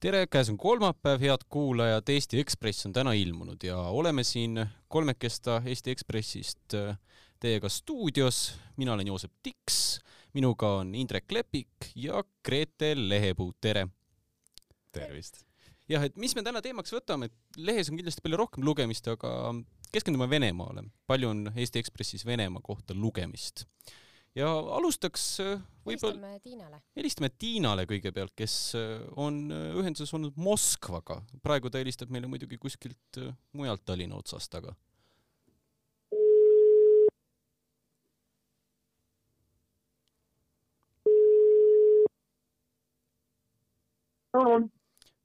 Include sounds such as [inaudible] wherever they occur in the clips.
tere, käes on kolmapäev, head kuulajad, Eesti Ekspress on täna ilmunud ja oleme siin kolmekesta Eesti Ekspressist äh, teiega stuudios. mina olen Joosep Tiks, minuga on Indrek Lepik ja Grete Lehepuu, tere! tervist! jah, et mis me täna teemaks võtame, et lehes on kindlasti palju rohkem lugemist, aga keskendume Venemaale. palju on Eesti Ekspressis Venemaa kohta lugemist ja alustaks äh, võib-olla helistame Tiinale. helistame Tiinale kõigepealt, kes äh, on äh, ühenduses olnud Moskvaga. praegu ta helistab meile muidugi kuskilt mujalt Tallinna otsast, aga.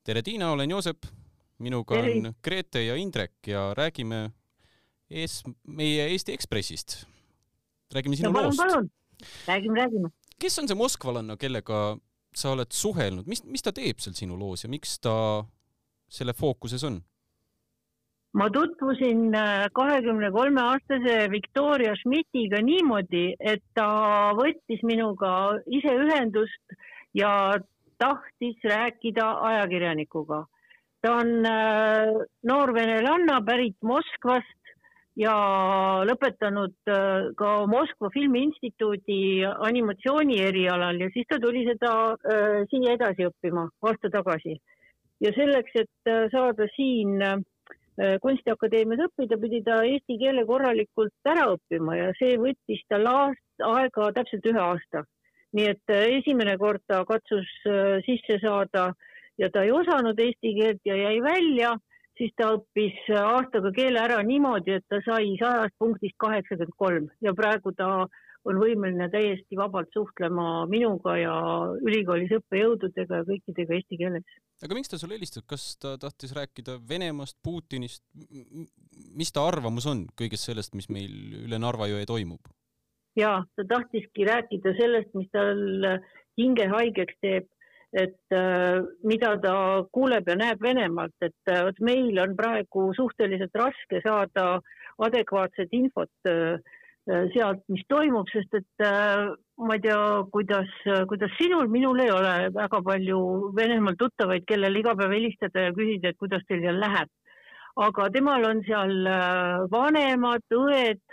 tere, Tiina, olen Joosep. minuga Tere. on Grete ja Indrek ja räägime ees meie Eesti Ekspressist. räägime sinu no, loost räägime, räägime. kes on see moskvalanna, kellega sa oled suhelnud, mis, mis ta teeb seal sinu loos ja miks ta selle fookuses on? ma tutvusin äh, kahekümne kolme aastase Victoria Schmidtiga niimoodi, et ta võttis minuga ise ühendust ja tahtis rääkida ajakirjanikuga. ta on äh, noor venelanna pärit Moskvast ja lõpetanud äh, ka Moskva Filmiinstituudi animatsiooni erialal ja siis ta tuli seda äh, siia edasi õppima aasta tagasi. ja selleks, et äh, saada siin äh, kunstiakadeemias õppida, pidi ta eesti keele korralikult ära õppima ja see võttis tal aast, aega täpselt ühe aasta. nii et äh, esimene kord ta katsus äh, sisse saada ja ta ei osanud eesti keelt ja jäi välja siis ta õppis aastaga keele ära niimoodi, et ta sai sajast punktist kaheksakümmend kolm ja praegu ta on võimeline täiesti vabalt suhtlema minuga ja ülikoolis õppejõududega ja kõikidega eesti keeles. aga miks ta sulle helistas, kas ta tahtis rääkida Venemaast, Putinist, mis ta arvamus on kõigest sellest, mis meil üle Narva jõe toimub? ja ta tahtiski rääkida sellest, mis tal hinge haigeks teeb et äh, mida ta kuuleb ja näeb Venemaalt, et äh, vot meil on praegu suhteliselt raske saada adekvaatset infot äh, sealt, mis toimub, sest et ma ei tea, kuidas, kuidas sinul, minul ei ole väga palju Venemaal tuttavaid, kellele iga päev helistada ja küsida, et kuidas teil seal läheb. aga temal on seal vanemad, õed,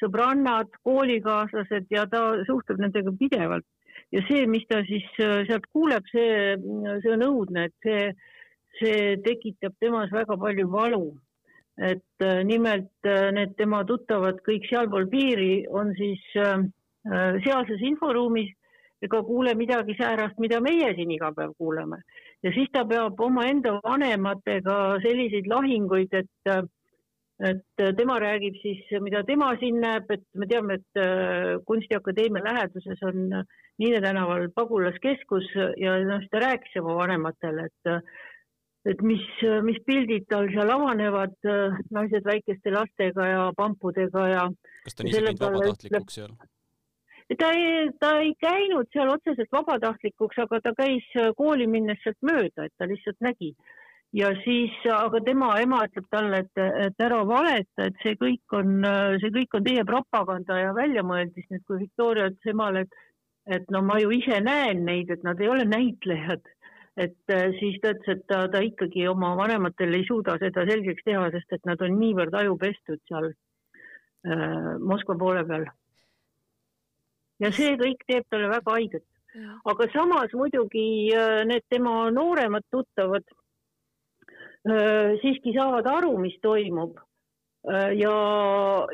sõbrannad, koolikaaslased ja ta suhtleb nendega pidevalt ja see, mis ta siis äh, sealt kuuleb, see, see on õudne, et see, see tekitab temas väga palju valu. et äh, nimelt äh, need tema tuttavad kõik sealpool piiri on siis sealses inforuumis ega kuule midagi säärast, mida meie siin iga päev kuuleme. ja siis ta peab omaenda vanematega selliseid lahinguid, et et tema räägib siis, mida tema siin näeb, et me teame, et Kunstiakadeemia läheduses on äh, Niine tänaval pagulaskeskus ja noh, siis ta rääkis oma vanematele, et et mis, mis pildid tal seal avanevad, naised väikeste lastega ja pampudega ja. kas ta on ise käinud vabatahtlikuks seal? ta ei, ta ei käinud seal otseselt vabatahtlikuks, aga ta käis kooli minnes sealt mööda, et ta lihtsalt nägi. Ja siis, aga tema ema ütleb talle, et, et ära valeta, et see kõik on, see kõik on teie propaganda ja väljamõeldis, nüüd kui Victoria ütles emale, et et no ma ju ise näen neid, et nad ei ole näitlejad. et äh, siis ta ütles, et ta, ta ikkagi oma vanematele ei suuda seda selgeks teha, sest et nad on niivõrd ajupestud seal äh, Moskva poole peal. ja see kõik teeb talle väga haiget. aga samas muidugi äh, need tema nooremad tuttavad siiski saavad aru, mis toimub äh, ja,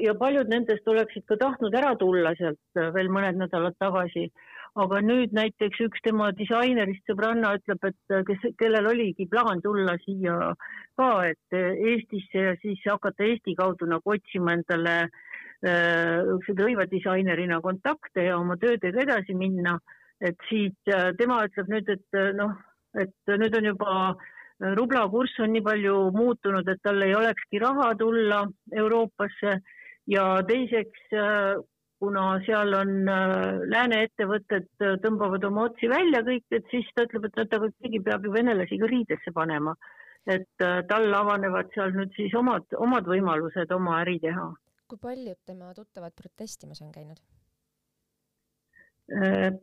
ja paljud nendest oleksid ka tahtnud ära tulla sealt veel mõned nädalad tagasi aga nüüd näiteks üks tema disainerist sõbranna ütleb, et kes, kellel oligi plaan tulla siia ka, et Eestisse ja siis hakata Eesti kaudu nagu otsima endale niisuguse äh, rõivadisainerina kontakte ja oma töödega edasi minna. et siit äh, tema ütleb nüüd, et äh, noh, et nüüd on juba rubla kurss on nii palju muutunud, et tal ei olekski raha tulla Euroopasse ja teiseks kuna seal on äh, lääne ettevõtted äh, tõmbavad oma otsi välja kõik, et siis ta ütleb, et oota, aga keegi peab ju venelasi ka riidesse panema. et äh, tal avanevad seal nüüd siis omad, omad võimalused oma äri teha. kui paljud tema tuttavad protestimas on käinud?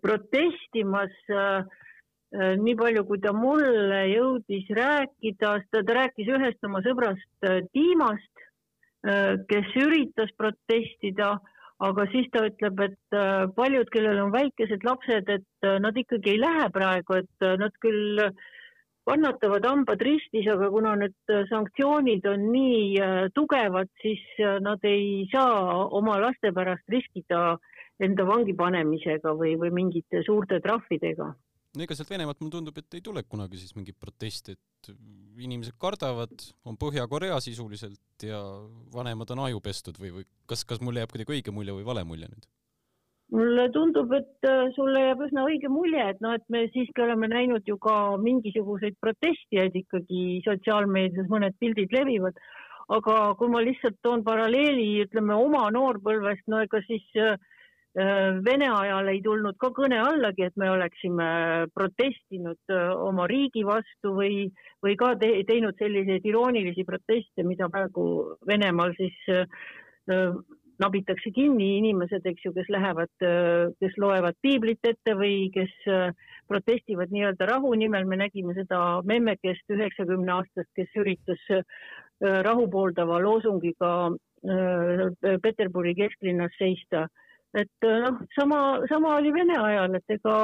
protestimas nii palju, kui ta mulle jõudis rääkida, ta, ta rääkis ühest oma sõbrast Tiimast, kes üritas protestida, aga siis ta ütleb, et paljud, kellel on väikesed lapsed, et nad ikkagi ei lähe praegu, et nad küll kannatavad hambad ristis, aga kuna need sanktsioonid on nii tugevad, siis nad ei saa oma laste pärast riskida enda vangi panemisega või, või mingite suurte trahvidega no ega sealt Venemaalt mulle tundub, et ei tule kunagi siis mingit protesti, et inimesed kardavad, on Põhja-Korea sisuliselt ja vanemad on aju pestud või, või kas, kas mulle jääb kuidagi õige mulje või vale mulje nüüd? mulle tundub, et äh, sulle jääb üsna õige mulje, et noh, et me siiski oleme näinud ju ka mingisuguseid protestijaid ikkagi sotsiaalmeedias, mõned pildid levivad, aga kui ma lihtsalt toon paralleeli, ütleme oma noorpõlvest, no ega siis äh, Vene ajal ei tulnud ka kõne allagi, et me oleksime protestinud äh, oma riigi vastu või, või ka te, teinud selliseid iroonilisi proteste, mida praegu Venemaal siis äh, nabitakse kinni inimesed, eks ju, kes lähevad, kes loevad piiblit ette või kes protestivad nii-öelda rahu nimel. me nägime seda memmekest üheksakümne aastast, kes üritas rahu pooldava loosungiga Peterburi kesklinnas seista et äh, noh, sama, sama oli Vene ajal, et ega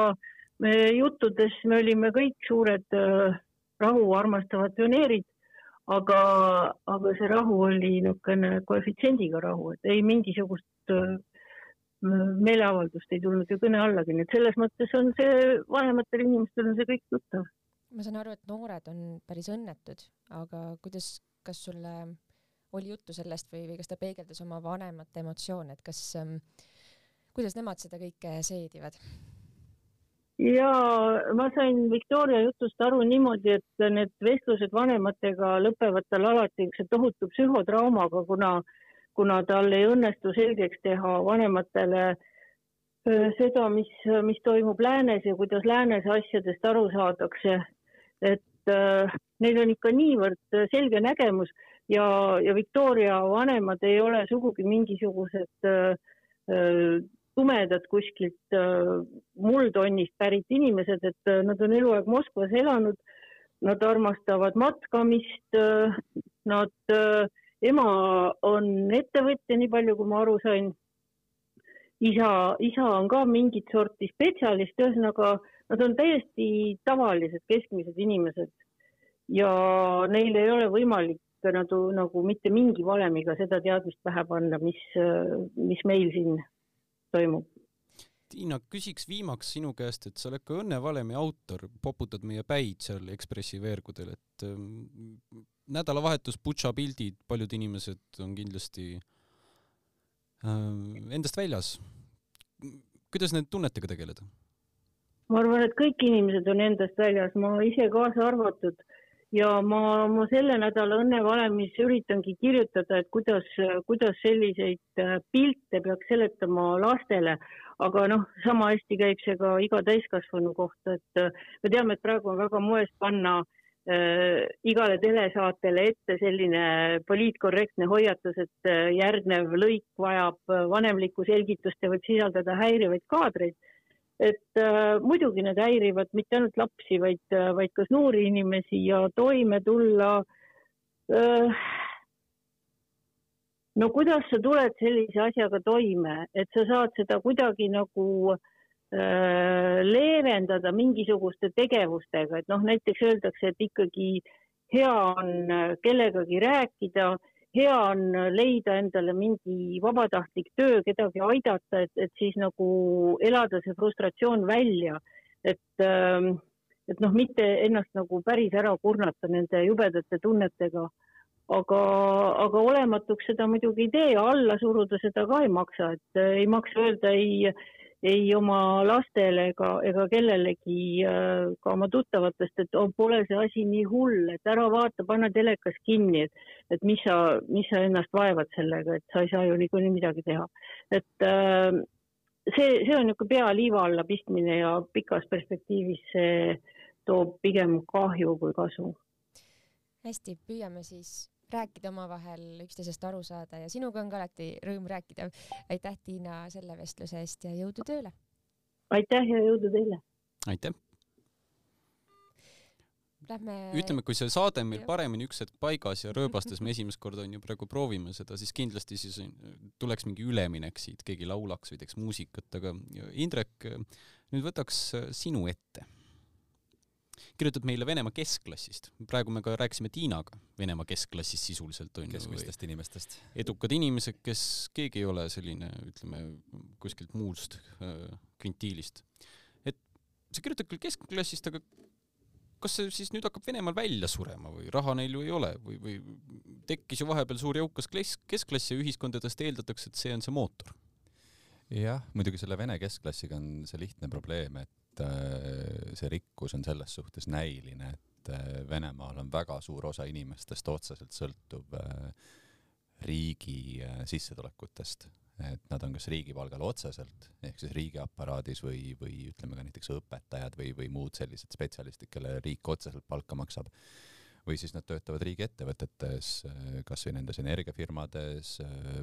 me juttudes me olime kõik suured äh, rahu armastavad pioneerid, aga, aga see rahu oli niisugune koefitsiendiga rahu, et ei mingisugust äh, meeleavaldust ei tulnud ju kõne allagi, nii et selles mõttes on see vanematel inimestel on see kõik tuttav. ma saan aru, et noored on päris õnnetud, aga kuidas, kas sulle oli juttu sellest või, või kas ta peegeldas oma vanemate emotsioone, et kas ähm, kuidas nemad seda kõike seedivad? ja ma sain Victoria jutust aru niimoodi, et need vestlused vanematega lõpevad tal alati niisuguse tohutu psühhotraumaga, kuna, kuna tal ei õnnestu selgeks teha vanematele seda, mis, mis toimub läänes ja kuidas läänes asjadest aru saadakse. et äh, neil on ikka niivõrd selge nägemus ja, ja Victoria vanemad ei ole sugugi mingisugused äh, tumedad kuskilt äh, muldonnist pärit inimesed, et äh, nad on eluaeg Moskvas elanud. Nad armastavad matkamist. Äh, nad, ema on ettevõtja, nii palju kui ma aru sain. isa, isa on ka mingit sorti spetsialist, ühesõnaga nad on täiesti tavalised keskmised inimesed ja neil ei ole võimalik nagu, nagu mitte mingi valemiga seda teadmist pähe panna, mis, mis meil siin toimub. Tiina, küsiks viimaks sinu käest, et sa oled ka õnnevalemi autor, poputad meie päid seal Ekspressi veergudel, et ähm, nädalavahetus, Butša pildid, paljud inimesed on kindlasti äh, endast väljas. kuidas nende tunnetega tegeleda? ma arvan, et kõik inimesed on endast väljas, ma ise kaasa arvatud ja ma, ma selle nädala õnnevalemis üritangi kirjutada, et kuidas, kuidas selliseid äh, pilte peaks seletama lastele, aga noh, sama hästi käib see ka iga täiskasvanu kohta, et äh, me teame, et praegu on väga moes panna äh, igale telesaatele ette selline poliitkorrektne hoiatus, et äh, järgnev lõik vajab vanemlikku selgitust ja võib sisaldada häirivaid kaadreid et äh, muidugi need häirivad mitte ainult lapsi, vaid, äh, vaid ka noori inimesi ja toime tulla äh,. no kuidas sa tuled sellise asjaga toime, et sa saad seda kuidagi nagu äh, leevendada mingisuguste tegevustega, et noh, näiteks öeldakse, et ikkagi hea on äh, kellegagi rääkida hea on leida endale mingi vabatahtlik töö, kedagi aidata, et, et siis nagu elada see frustratsioon välja, et, ähm, et noh, mitte ennast nagu päris ära kurnata nende jubedate tunnetega. aga, aga olematuks seda muidugi ei tee, alla suruda seda ka ei maksa, et ei maksa öelda ei ei oma lastele ega, ega kellelegi äh, ka oma tuttavatest, et oh, pole see asi nii hull, et ära vaata, pane telekas kinni, et, et mis sa, mis sa ennast vaevad sellega, et sa ei saa ju niikuinii midagi teha. et äh, see, see on niisugune pea liiva alla pistmine ja pikas perspektiivis see toob pigem kahju kui kasu. hästi, püüame siis rääkida omavahel, üksteisest aru saada ja sinuga on ka alati rõõm rääkida. aitäh, Tiina, selle vestluse eest ja jõudu tööle! aitäh ja jõudu teile! aitäh! lähme ütleme, kui see saade on meil paremini üks hetk paigas ja rööbastes me [laughs] esimest korda on ju praegu proovime seda, siis kindlasti siis on- tuleks mingi üleminek siit, keegi laulaks või teeks muusikat, aga Indrek, nüüd võtaks äh, sinu ette. Kirjutad meile Venemaa keskklassist, praegu me ka rääkisime Tiinaga Venemaa keskklassist sisuliselt on ju, keskmistest inimestest. edukad inimesed, kes, keegi ei ole selline, ütleme kuskilt muust äh, kvintiilist. et sa kirjutad küll keskklassist, aga kas see siis nüüd hakkab Venemaal välja surema või raha neil ju ei ole või, või tekkis ju vahepeal suur jõukas kles-, keskklass ja ühiskondadest eeldatakse, et see on see mootor. jah, muidugi selle vene keskklassiga on see lihtne probleem, et äh, see rikkus on selles suhtes näiline, et äh, Venemaal on väga suur osa inimestest otseselt sõltub äh, riigi sissetulekutest, et nad on kas riigipalgal otseselt ehk siis riigiaparaadis või, või ütleme ka näiteks õpetajad või, või muud sellised spetsialistid, kellele riik otseselt palka maksab või siis nad töötavad riigiettevõtetes, kasvõi nendes energiafirmades,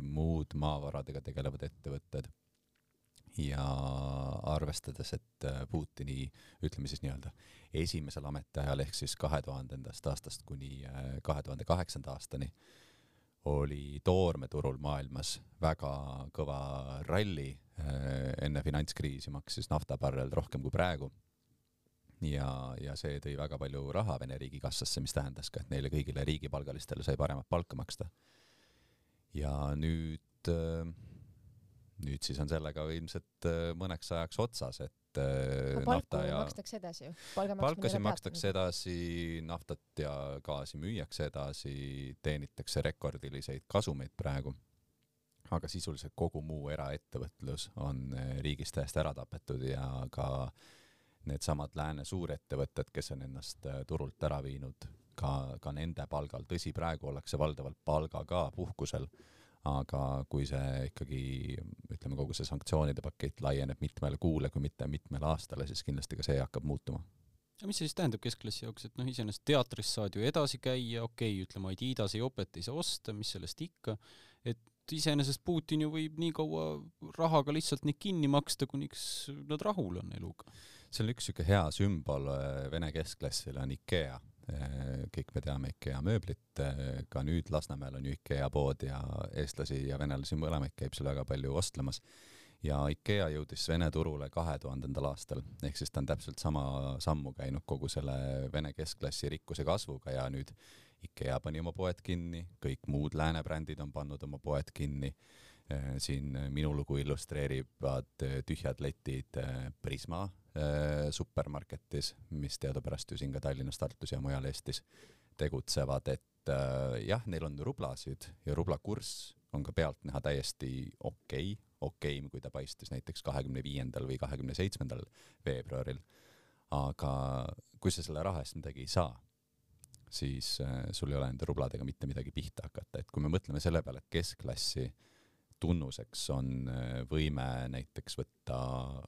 muud maavaradega tegelevad ettevõtted ja arvestades, et äh, Putini ütleme siis nii-öelda esimesel ametiajal ehk siis kahe tuhandendast aastast kuni äh, kahe tuhande kaheksanda aastani oli toormeturul maailmas väga kõva ralli, enne finantskriisi maksis naftabarrel rohkem kui praegu ja, ja see tõi väga palju raha Vene riigikassasse, mis tähendas ka, et neile kõigile riigipalgalistele sai paremat palka maksta. ja nüüd, nüüd siis on sellega ilmselt äh, mõneks ajaks otsas, et äh, aga palku nafta ja makstakse edasi ju. palkasid makstakse edasi, naftat ja gaasi müüakse edasi, teenitakse rekordiliseid kasumeid praegu. aga sisuliselt kogu muu eraettevõtlus on eh, riigis täiesti ära tapetud ja ka needsamad lääne suurettevõtted, kes on ennast turult ära viinud, ka, ka nende palgal, tõsi, praegu ollakse valdavalt palgaga puhkusel, aga kui see ikkagi, ütleme, kogu see sanktsioonide pakett laieneb mitmele kuule, kui mitte mitmele aastale, siis kindlasti ka see hakkab muutuma aga mis see siis tähendab keskklassi jaoks, et noh, iseenesest teatris saad ju edasi käia, okei okay,, ütleme Adidas ei opet ei saa osta, mis sellest ikka, et iseenesest Putin ju võib nii kaua rahaga lihtsalt neid kinni maksta, kuniks nad rahul on eluga. see on üks siuke hea sümbol äh, vene keskklassile on IKEA. Kõik me teame IKEA mööblit, ka nüüd Lasnamäel on ju IKEA pood ja eestlasi ja venelasi mõlemaid käib seal väga palju ostlemas. ja IKEA jõudis Vene turule kahe tuhandendal aastal, ehk siis ta on täpselt sama sammu käinud kogu selle vene keskklassi rikkuse kasvuga ja nüüd IKEA pani oma poed kinni, kõik muud lääne brändid on pannud oma poed kinni. Siin minu lugu illustreerivad eh, tühjad letid eh, Prisma eh, supermarketis, mis teadupärast ju siin ka Tallinnas, Tartus ja mujal Eestis tegutsevad, et jah, neil on rublasid ja rubla kurss on ka pealtnäha täiesti okei okay,, okeim, kui ta paistis näiteks kahekümne viiendal või kahekümne seitsmendal veebruaril. aga kui sa selle raha eest midagi ei saa, siis sul ei ole nende rubladega mitte midagi pihta hakata, et kui me mõtleme selle peale, et keskklassi tunnuseks on äh, võime näiteks võtta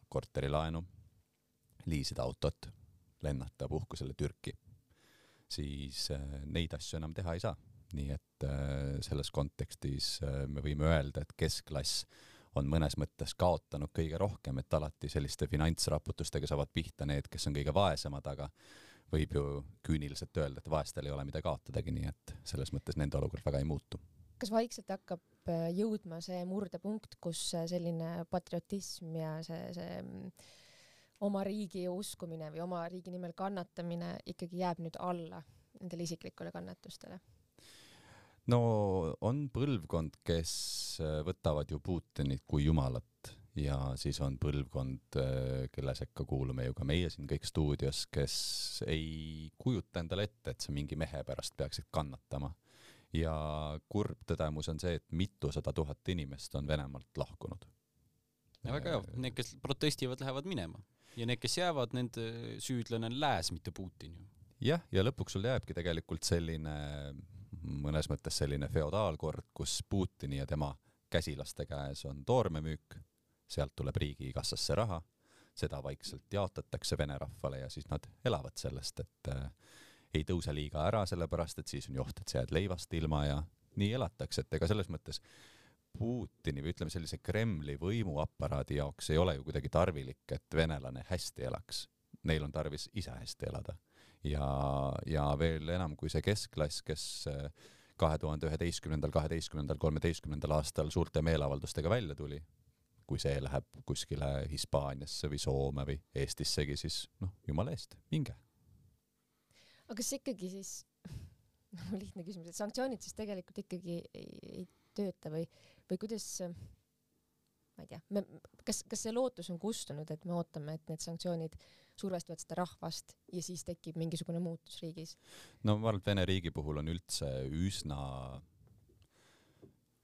korterilaenu, liisida autot, lennata puhkusele Türki, siis äh, neid asju enam teha ei saa. nii et äh, selles kontekstis me võime öelda, et keskklass on mõnes mõttes kaotanud kõige rohkem, et alati selliste finantsraputustega saavad pihta need, kes on kõige vaesemad, aga võib ju küüniliselt öelda, et vaestel ei ole mida kaotadagi, nii et selles mõttes nende olukord väga ei muutu. kas vaikselt hakkab äh, jõudma see murdepunkt, kus äh, selline patriotism ja see, see mm, oma riigi uskumine või oma riigi nimel kannatamine ikkagi jääb nüüd alla nendele isiklikule kannatustele? no on põlvkond, kes äh, võtavad ju Putinit kui jumalat ja siis on põlvkond, kelle sekka kuulume ju ka meie siin kõik stuudios, kes ei kujuta endale ette, et sa mingi mehe pärast peaksid kannatama. Ja kurb tõdemus on see, et mitusada tuhat inimest on Venemaalt lahkunud. väga hea, need, kes protestivad, lähevad minema ja need, kes jäävad, nende süüdlane on lääs, mitte Putin ju. jah, ja lõpuks sul jääbki tegelikult selline mõnes mõttes selline feodaalkord, kus Putini ja tema käsilaste käes on toormemüük, sealt tuleb riigikassasse raha, seda vaikselt jaotatakse vene rahvale ja siis nad elavad sellest, et äh, ei tõuse liiga ära, sellepärast et siis on ju oht, et sa jääd leivast ilma ja nii elatakse, et ega selles mõttes Putini või ütleme sellise Kremli võimuaparaadi jaoks ei ole ju kuidagi tarvilik, et venelane hästi elaks. Neil on tarvis ise hästi elada ja, ja veel enam kui see keskklass, kes kahe tuhande üheteistkümnendal, kaheteistkümnendal, kolmeteistkümnendal aastal suurte meeleavaldustega välja tuli, kui see läheb kuskile Hispaaniasse või Soome või Eestissegi, siis noh, jumala eest, minge. Aga kas ikkagi siis, [laughs] noh lihtne küsimus, et sanktsioonid siis tegelikult ikkagi ei, ei tööta või, või kuidas ma ei tea, me, kas, kas see lootus on kustunud, et me ootame, et need sanktsioonid survestavad seda rahvast ja siis tekib mingisugune muutus riigis? no ma arvan, et Vene riigi puhul on üldse üsna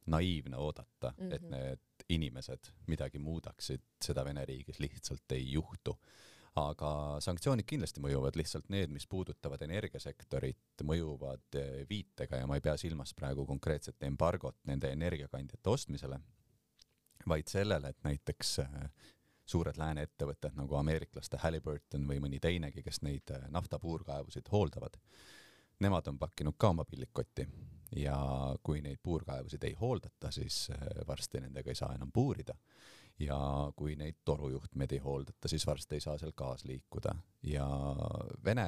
naiivne oodata mm, -hmm. et mhm. need inimesed midagi muudaksid, seda Vene riigis lihtsalt ei juhtu. Aga sanktsioonid kindlasti mõjuvad, lihtsalt need, mis puudutavad energiasektorit, mõjuvad viitega ja ma ei pea silmas praegu konkreetset embargot nende energiakandjate ostmisele vaid sellele, et näiteks äh, suured lääne ettevõtted nagu ameeriklaste Halliburton või mõni teinegi, kes neid äh, naftapuurkaevusid hooldavad, nemad on pakkinud ka oma pillikotti ja kui neid puurkaevusid ei hooldata, siis varsti nendega ei saa enam puurida. Ja kui neid torujuhtmeid ei hooldata, siis varsti ei saa seal gaas liikuda ja Vene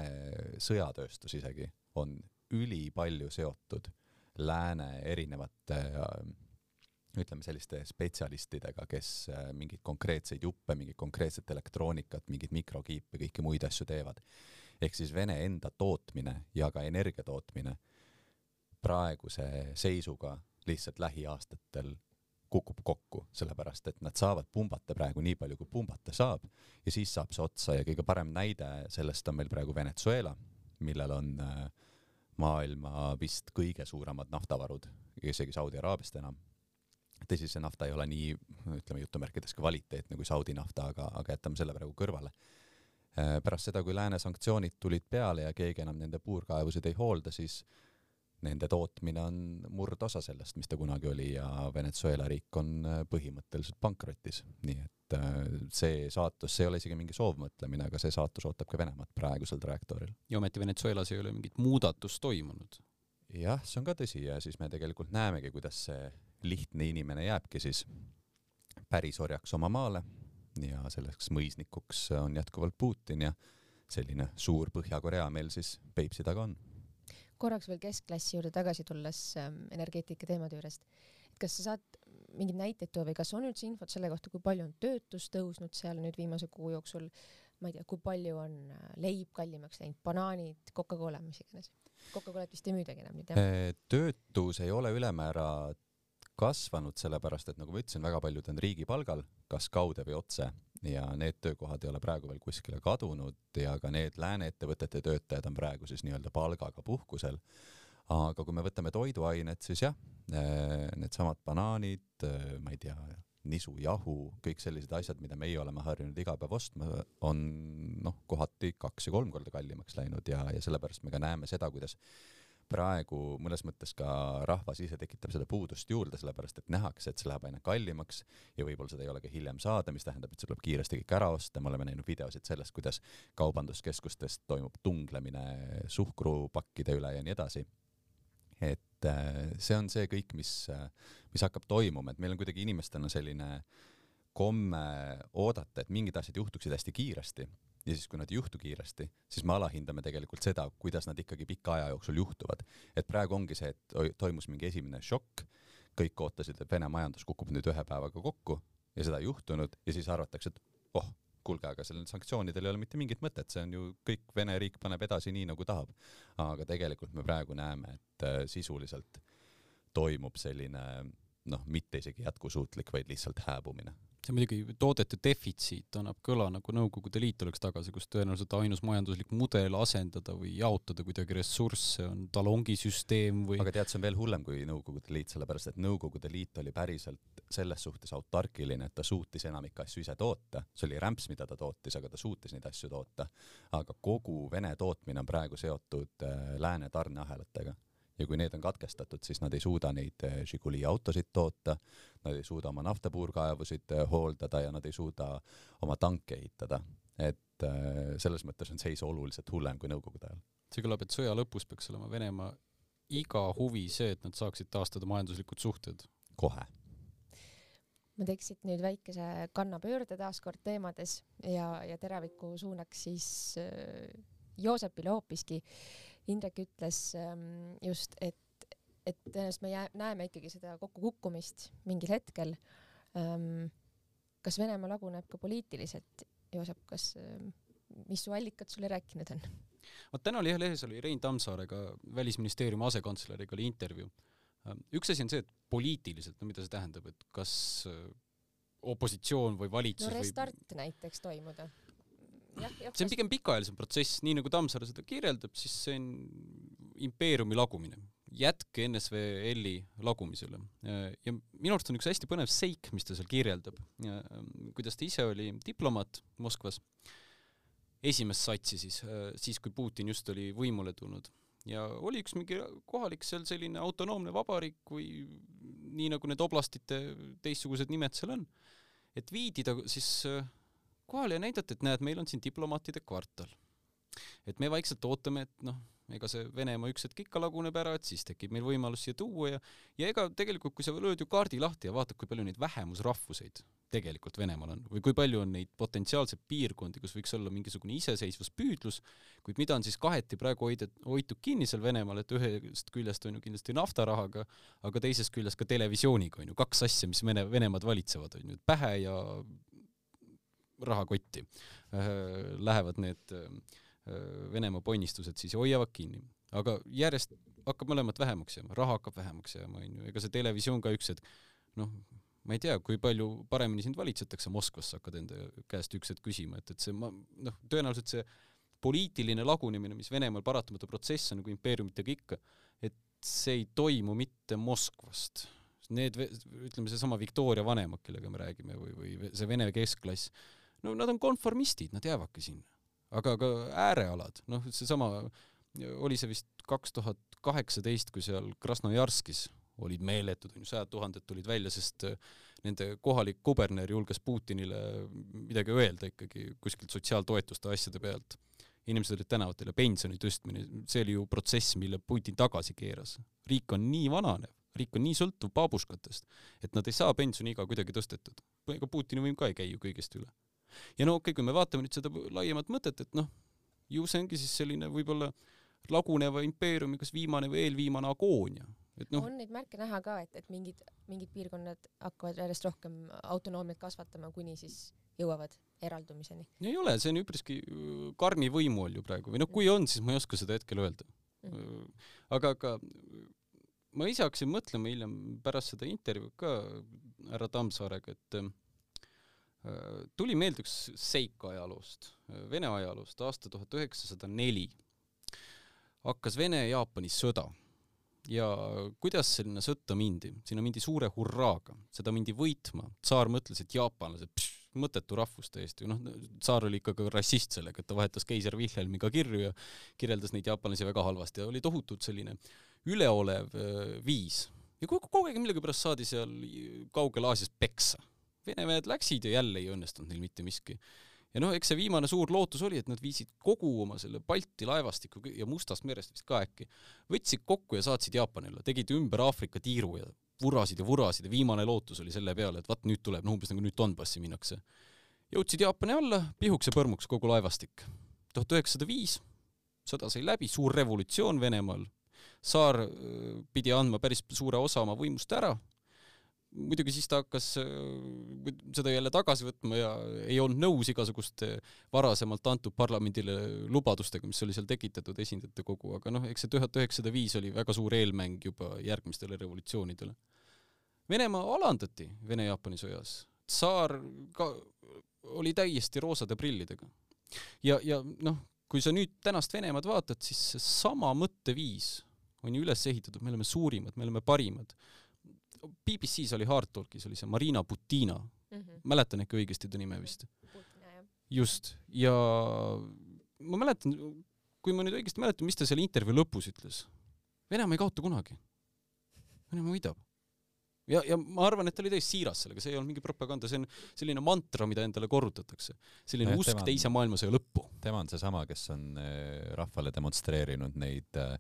sõjatööstus isegi on ülipalju seotud lääne erinevate ütleme selliste spetsialistidega, kes äh, mingeid konkreetseid juppe, mingit konkreetset elektroonikat, mingeid mikrokiipe, kõiki muid asju teevad. ehk siis Vene enda tootmine ja ka energia tootmine praeguse seisuga lihtsalt lähiaastatel kukub kokku, sellepärast et nad saavad pumbata praegu nii palju, kui pumbata saab ja siis saab see otsa ja kõige parem näide sellest on meil praegu Venezuela, millel on äh, maailma vist kõige suuremad naftavarud, isegi Saudi Araabiast enam tõsi, see nafta ei ole nii, ütleme jutumärkides kvaliteetne kui Saudi nafta, aga, aga jätame selle praegu kõrvale. Äh, pärast seda, kui lääne sanktsioonid tulid peale ja keegi enam nende puurkaevusid ei hoolda, siis nende tootmine on murdosa sellest, mis ta kunagi oli ja Venezuela riik on äh, põhimõtteliselt pankrotis, nii et äh, see saatus, see ei ole isegi mingi soovmõtlemine, aga see saatus ootab ka Venemaad praegusel trajektooril. ja ometi Venezuelas ei ole mingit muudatust toimunud. jah, see on ka tõsi ja siis me tegelikult näemegi, kuidas see lihtne inimene jääbki siis pärisorjaks oma maale ja selleks mõisnikuks on jätkuvalt Putin ja selline suur Põhja-Korea meil siis Peipsi taga on. Korraks veel keskklassi juurde tagasi tulles ähm, energeetika teemade juurest, et kas sa saad mingeid näiteid tuua või kas on üldse infot selle kohta, kui palju on töötus tõusnud seal nüüd viimase kuu jooksul, ma ei tea, kui palju on äh, leib kallimaks läinud, banaanid, Coca-Cola, mis iganes. Coca-Colat vist ei müüdagi enam nüüd jah? Äh, töötus ei ole ülemäära kasvanud, sellepärast et nagu ma ütlesin, väga paljud on riigipalgal, kas kaude või otse ja need töökohad ei ole praegu veel kuskile kadunud ja ka need lääne ettevõtete töötajad on praegu siis nii-öelda palgaga puhkusel. aga kui me võtame toiduained, siis jah, eh, needsamad banaanid, eh, ma ei tea, nisujahu, kõik sellised asjad, mida meie oleme harjunud iga päev ostma, on noh, kohati kaks ja kolm korda kallimaks läinud ja, ja sellepärast me ka näeme seda, kuidas praegu mõnes mõttes ka rahvas ise tekitab seda puudust juurde, sellepärast et nähakse, et see läheb aina kallimaks ja võib-olla seda ei ole ka hiljem saada, mis tähendab, et see tuleb kiiresti kõik ära osta, me oleme näinud videosid sellest, kuidas kaubanduskeskustes toimub tunglemine suhkrupakkide üle ja nii edasi. et äh, see on see kõik, mis, äh, mis hakkab toimuma, et meil on kuidagi inimestena selline komme oodata, et mingid asjad juhtuksid hästi kiiresti ja siis, kui nad ei juhtu kiiresti, siis me alahindame tegelikult seda, kuidas nad ikkagi pika aja jooksul juhtuvad. et praegu ongi see, et toimus mingi esimene šokk, kõik ootasid, et Vene majandus kukub nüüd ühe päevaga kokku ja seda ei juhtunud ja siis arvatakse, et oh, kuulge, aga sellel sanktsioonidel ei ole mitte mingit mõtet, see on ju kõik, Vene riik paneb edasi nii, nagu tahab. aga tegelikult me praegu näeme, et äh, sisuliselt toimub selline noh, mitte isegi jätkusuutlik, vaid lihtsalt hääbumine see muidugi toodete defitsiit annab kõla nagu Nõukogude Liit oleks tagasi, kus tõenäoliselt ainus majanduslik mudel asendada või jaotada kuidagi ressursse on talongisüsteem või aga tead, see on veel hullem kui Nõukogude Liit, sellepärast et Nõukogude Liit oli päriselt selles suhtes autarkiline, et ta suutis enamikku asju ise toota, see oli rämps, mida ta tootis, aga ta suutis neid asju toota. aga kogu Vene tootmine on praegu seotud äh, lääne tarneahelatega ja kui need on katkestatud, siis nad ei suuda neid eh, Žiguli autosid toota, nad ei suuda oma naftapuurkaevusid eh, hooldada ja nad ei suuda oma tanke ehitada. et eh, selles mõttes on seis oluliselt hullem kui nõukogude ajal. see kõlab, et sõja lõpus peaks olema Venemaa iga huvi see, et nad saaksid taastada majanduslikud suhted. kohe ma teeks siit nüüd väikese kannapöörde taaskord teemades ja, ja teraviku suunaks siis Joosepile hoopiski. Indrek ütles ähm, just, et, et tõenäoliselt me jää, näeme ikkagi seda kokkukukkumist mingil hetkel ähm,. kas Venemaa laguneb ka poliitiliselt, Joosep, kas ähm,, mis su allikad sulle rääkinud on? vot täna oli jah lehes oli Rein Tammsaarega, välisministeeriumi asekantsleriga oli intervjuu. Üks asi on see, et poliitiliselt, no mida see tähendab, et kas äh, opositsioon või valitsus no restart või... näiteks toimuda. See on pigem pikaajalisem protsess, nii nagu Tammsaare seda kirjeldab, siis see on impeeriumi lagumine, jätk NSV-L-i lagumisele. ja minu arust on üks hästi põnev seik, mis ta seal kirjeldab, kuidas ta ise oli diplomaat Moskvas. Esimest satsi siis, äh, siis kui Putin just oli võimule tulnud. ja oli üks mingi kohalik seal selline autonoomne vabariik või nii nagu need oblastite teistsugused nimed seal on, et viidi ta siis äh, kohale ja näidati, et näed, meil on siin diplomaatide kvartal. et me vaikselt ootame, et noh, ega see Venemaa üks hetk ikka laguneb ära, et siis tekib meil võimalus siia tuua ja ja ega tegelikult, kui sa lööd ju kaardi lahti ja vaatad, kui palju neid vähemusrahvuseid tegelikult Venemaal on või kui palju on neid potentsiaalseid piirkondi, kus võiks olla mingisugune iseseisvuspüüdlus, kuid mida on siis kaheti praegu hoida, hoitud kinni seal Venemaal, et ühest küljest on ju kindlasti naftarahaga, aga teisest küljest ka televisiooniga on ju, kaks asja, mis Vene, Venemaad valitsevad, on ju, pähe ja rahakotti äh, lähevad need äh, Venemaa ponnistused siis hoiavad kinni. aga järjest hakkab mõlemat vähemaks jääma, raha hakkab vähemaks jääma, on ju, ega see televisioon ka üks hetk noh, ma ei tea, kui palju paremini sind valitsetakse Moskvas, sa hakkad enda käest üks hetk küsima, et, et see ma noh, tõenäoliselt see poliitiline lagunemine, mis Venemaal paratamatu protsess on nagu impeeriumitega ikka, et see ei toimu mitte Moskvast. Need, ütleme, seesama Victoria vanemad, kellega me räägime, või, või see Vene keskklass, no nad on konformistid, nad jäävadki sinna. aga ka äärealad, noh, seesama, oli see vist kaks tuhat kaheksateist, kui seal Krasnojarskis olid meeletud, on ju, sajad tuhanded tulid välja, sest äh, nende kohalik kuberner julges Putinile midagi öelda ikkagi kuskilt sotsiaaltoetuste asjade pealt. inimesed olid tänavatel ja pensioni tõstmine, see oli ju protsess, mille Putin tagasi keeras. riik on nii vananev, riik on nii sõltuv baabuškatest, et nad ei saa pensioniiga kuidagi tõstetud. ega Putini võim ka ei käi ju kõigest üle. Ja no okei okay,, kui me vaatame nüüd seda laiemat mõtet, et noh, ju see ongi siis selline võib-olla laguneva impeeriumi kas viimane või eelviimane agoonia noh. on neid märke näha ka, et, et mingid, mingid piirkonnad hakkavad järjest rohkem autonoomiat kasvatama, kuni siis jõuavad eraldumiseni? ei ole, see on üpriski äh, karmi võimu all ju praegu või noh, kui on, siis ma ei oska seda hetkel öelda mm. -hmm. aga, aga ma ise hakkasin mõtlema hiljem pärast seda intervjuud ka härra Tammsaarega, et äh, tuli meelde üks seik ajaloost, Vene ajaloost, aasta tuhat üheksasada neli. Hakkas Vene-Jaapani sõda. Ja kuidas sinna sõtta mindi, sinna mindi suure hurraaga, seda mindi võitma, tsaar mõtles, et jaapanlased, mõttetu rahvus täiesti, noh, tsaar oli ikka ka rassist sellega, et ta vahetas keiser Wilhelmiga kirju ja kirjeldas neid jaapanlasi väga halvasti ja oli tohutult selline üleolev äh, viis. ja kogu aeg millegipärast saadi seal kaugel Aasias peksa. Vene mehed läksid ja jälle ei õnnestunud neil mitte miski ja noh, eks see viimane suur lootus oli, et nad viisid kogu oma selle Balti laevastiku ja Mustast merest vist ka äkki, võtsid kokku ja saatsid Jaapanile, tegid ümber Aafrika tiiru ja vurasid ja vurasid ja viimane lootus oli selle peale, et vaat nüüd tuleb, no umbes nagu nüüd Donbassi minnakse. jõudsid Jaapani alla, pihuks ja põrmuks kogu laevastik. tuhat üheksasada viis, sõda sai läbi, suur revolutsioon Venemaal, saar äh, pidi andma päris suure osa oma võimust ära muidugi siis ta hakkas äh, seda jälle tagasi võtma ja ei olnud nõus igasuguste varasemalt antud parlamendile lubadustega, mis oli seal tekitatud esindajate kogu, aga noh, eks see tuhat üheksasada viis oli väga suur eelmäng juba järgmistele revolutsioonidele. Venemaa alandati Vene-Jaapani sõjas, tsaar ka oli täiesti roosade prillidega. ja, ja noh, kui sa nüüd tänast Venemaad vaatad, siis seesama mõtteviis on ju üles ehitatud, me oleme suurimad, me oleme parimad BBC-s oli Hard Talkis oli see Marina Butina mm, -hmm. mäletan ikka õigesti ta nime vist. just, ja ma mäletan, kui ma nüüd õigesti mäletan, mis ta seal intervjuu lõpus ütles. Venemaa ei kaota kunagi. Venemaa võidab. ja, ja ma arvan, et ta oli täiesti siiras sellega, see ei olnud mingi propaganda, see on selline mantra, mida endale korrutatakse. selline no, usk teise maailmasõja lõppu. tema on seesama, kes on äh, rahvale demonstreerinud neid äh,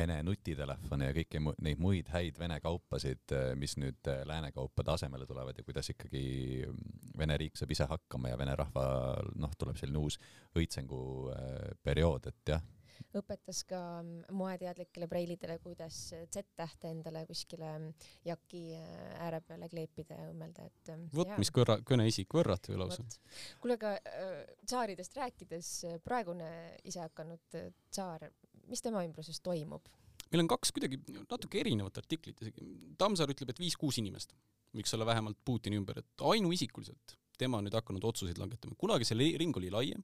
Vene nutitelefone ja kõiki neid muid häid Vene kaupasid, mis nüüd äh, lääne kaupade asemele tulevad ja kuidas ikkagi mm, Vene riik saab ise hakkama ja Vene rahval noh, tuleb selline uus õitsengu äh, periood, et jah, õpetas ka mm, moeteadlikele preilidele, kuidas Z-tähte endale kuskile jaki äh, ääre peale kleepida ja õmmelda, et vot mis kõrra, kõneisik võrratu ju lausa. Kuule, aga äh, tsaaridest rääkides, praegune isehakanud äh, tsaar, mis tema ümbruses toimub? meil on kaks kuidagi natuke erinevat artiklit isegi. Tammsaar ütleb, et viis-kuus inimest võiks olla vähemalt Putini ümber, et ainuisikuliselt tema on nüüd hakanud otsuseid langetama. kunagi see ring oli laiem,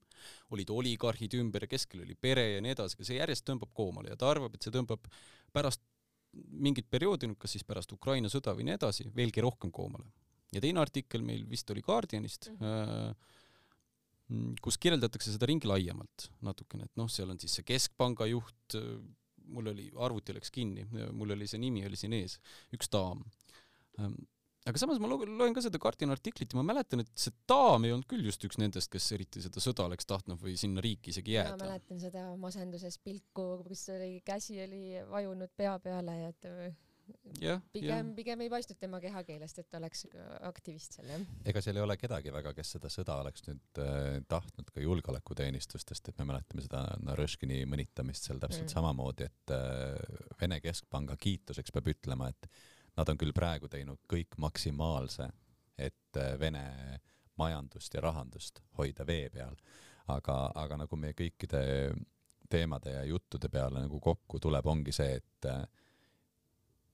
olid oligarhid ümber ja keskel oli pere ja nii edasi, aga see järjest tõmbab koomale ja ta arvab, et see tõmbab pärast mingit perioodi, kas siis pärast Ukraina sõda või nii edasi, veelgi rohkem koomale. ja teine artikkel meil vist oli Guardianist mm, kus kirjeldatakse seda ringi laiemalt natukene, et noh, seal on siis see keskpanga juht, mul oli, arvuti läks kinni, mul oli see nimi oli siin ees, üks daam. aga samas ma lo- loen ka seda Guardiani artiklit ja ma mäletan, et see daam ei olnud küll just üks nendest, kes eriti seda sõda oleks tahtnud või sinna riiki isegi ma jääda. mäletan seda masenduses pilku, kus oli käsi oli vajunud pea peale ja et äh, jah, jah pigem, pigem ei paistnud tema kehakeelest, et ta oleks aktivist seal jah. ega seal ei ole kedagi väga, kes seda sõda oleks nüüd äh, tahtnud ka julgeolekuteenistustest, et me mäletame seda Narõškini mõnitamist seal täpselt Mm. mm. samamoodi, et äh, Vene Keskpanga kiituseks peab ütlema, et nad on küll praegu teinud kõik maksimaalse, et äh, Vene majandust ja rahandust hoida vee peal, aga, aga nagu meie kõikide teemade ja juttude peale nagu kokku tuleb, ongi see, et äh,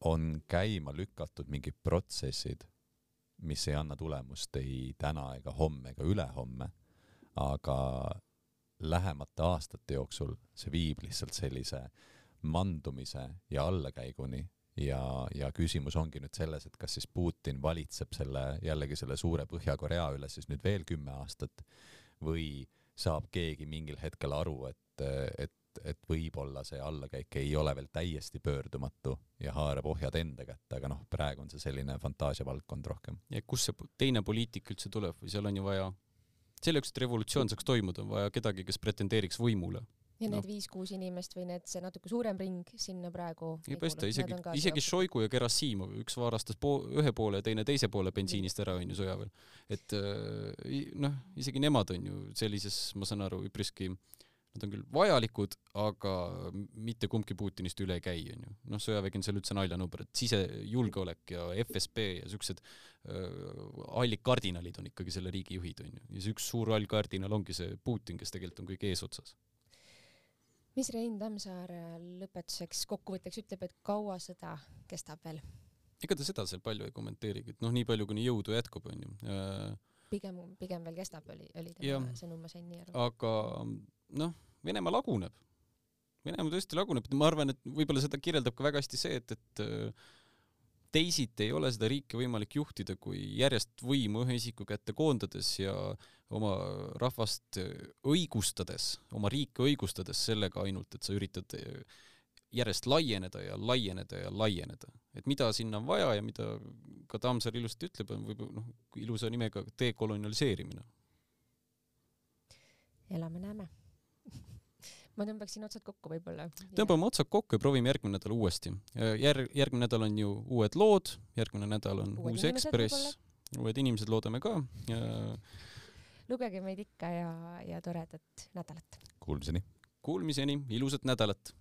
on käima lükatud mingid protsessid, mis ei anna tulemust ei täna ega homme ega ülehomme, aga lähemate aastate jooksul see viib lihtsalt sellise mandumise ja allakäiguni. Ja, ja küsimus ongi nüüd selles, et kas siis Putin valitseb selle, jällegi selle suure Põhja-Korea üle siis nüüd veel kümme aastat või saab keegi mingil hetkel aru, et, et, et võib-olla see allakäik ei ole veel täiesti pöördumatu ja haarab ohjad enda kätte, aga noh, praegu on see selline fantaasiavaldkond rohkem. ja kust see teine poliitik üldse tuleb või seal on ju vaja, selle jaoks, et revolutsioon saaks toimuda, on vaja kedagi, kes pretendeeriks võimule. ja need viis-kuus inimest või need, see natuke suurem ring sinna praegu ei paista, isegi, isegi Šoigu ja Gerassimov, üks varastas po-, ühe poole ja teine teise poole bensiinist ära, on ju, sõjaväel. et äh, i- noh, isegi nemad on ju sellises, ma saan aru, üpriski, nad on küll vajalikud, aga mitte kumbki Putinist üle ei käi, on ju. noh, sõjavägi on seal üldse naljanumber, et sisejulgeolek ja FSB ja siuksed äh, hallid kardinalid on ikkagi selle riigi juhid, on ju. ja see üks suur hall kardinal ongi see Putin, kes tegelikult on kõige eesotsas. mis Rein Tammsaar äh, lõpetuseks kokkuvõtteks ütleb, et kaua sõda kestab veel? ega ta seda seal palju ei kommenteerigi, et noh, nii palju, kuni jõudu jätkub, on ju äh, pigem, pigem veel kestab, oli, oli tema sõnum, ma sain nii aru. aga noh, Venemaa laguneb. Venemaa tõesti laguneb, ma arvan, et võib-olla seda kirjeldab ka väga hästi see, et, et äh, teisiti ei ole seda riiki võimalik juhtida, kui järjest võimu ühe isiku kätte koondades ja oma rahvast õigustades, oma riiki õigustades sellega ainult, et sa üritad äh, järjest laieneda ja laieneda ja laieneda. et mida sinna on vaja ja mida ka Tammsaar ilusti ütleb, on võib-olla noh, ilusa nimega dekolonialiseerimine. elame-näeme. [laughs] ma tõmbaksin otsad kokku võib-olla. tõmbame otsad kokku ja proovime järgmine nädal uuesti. järg, järgmine nädal on ju uued lood, järgmine nädal on Uued uus Ekspress, uued inimesed loodame ka. lugege meid ikka ja, ja toredat nädalat. Kuulmiseni! Kuulmiseni, ilusat nädalat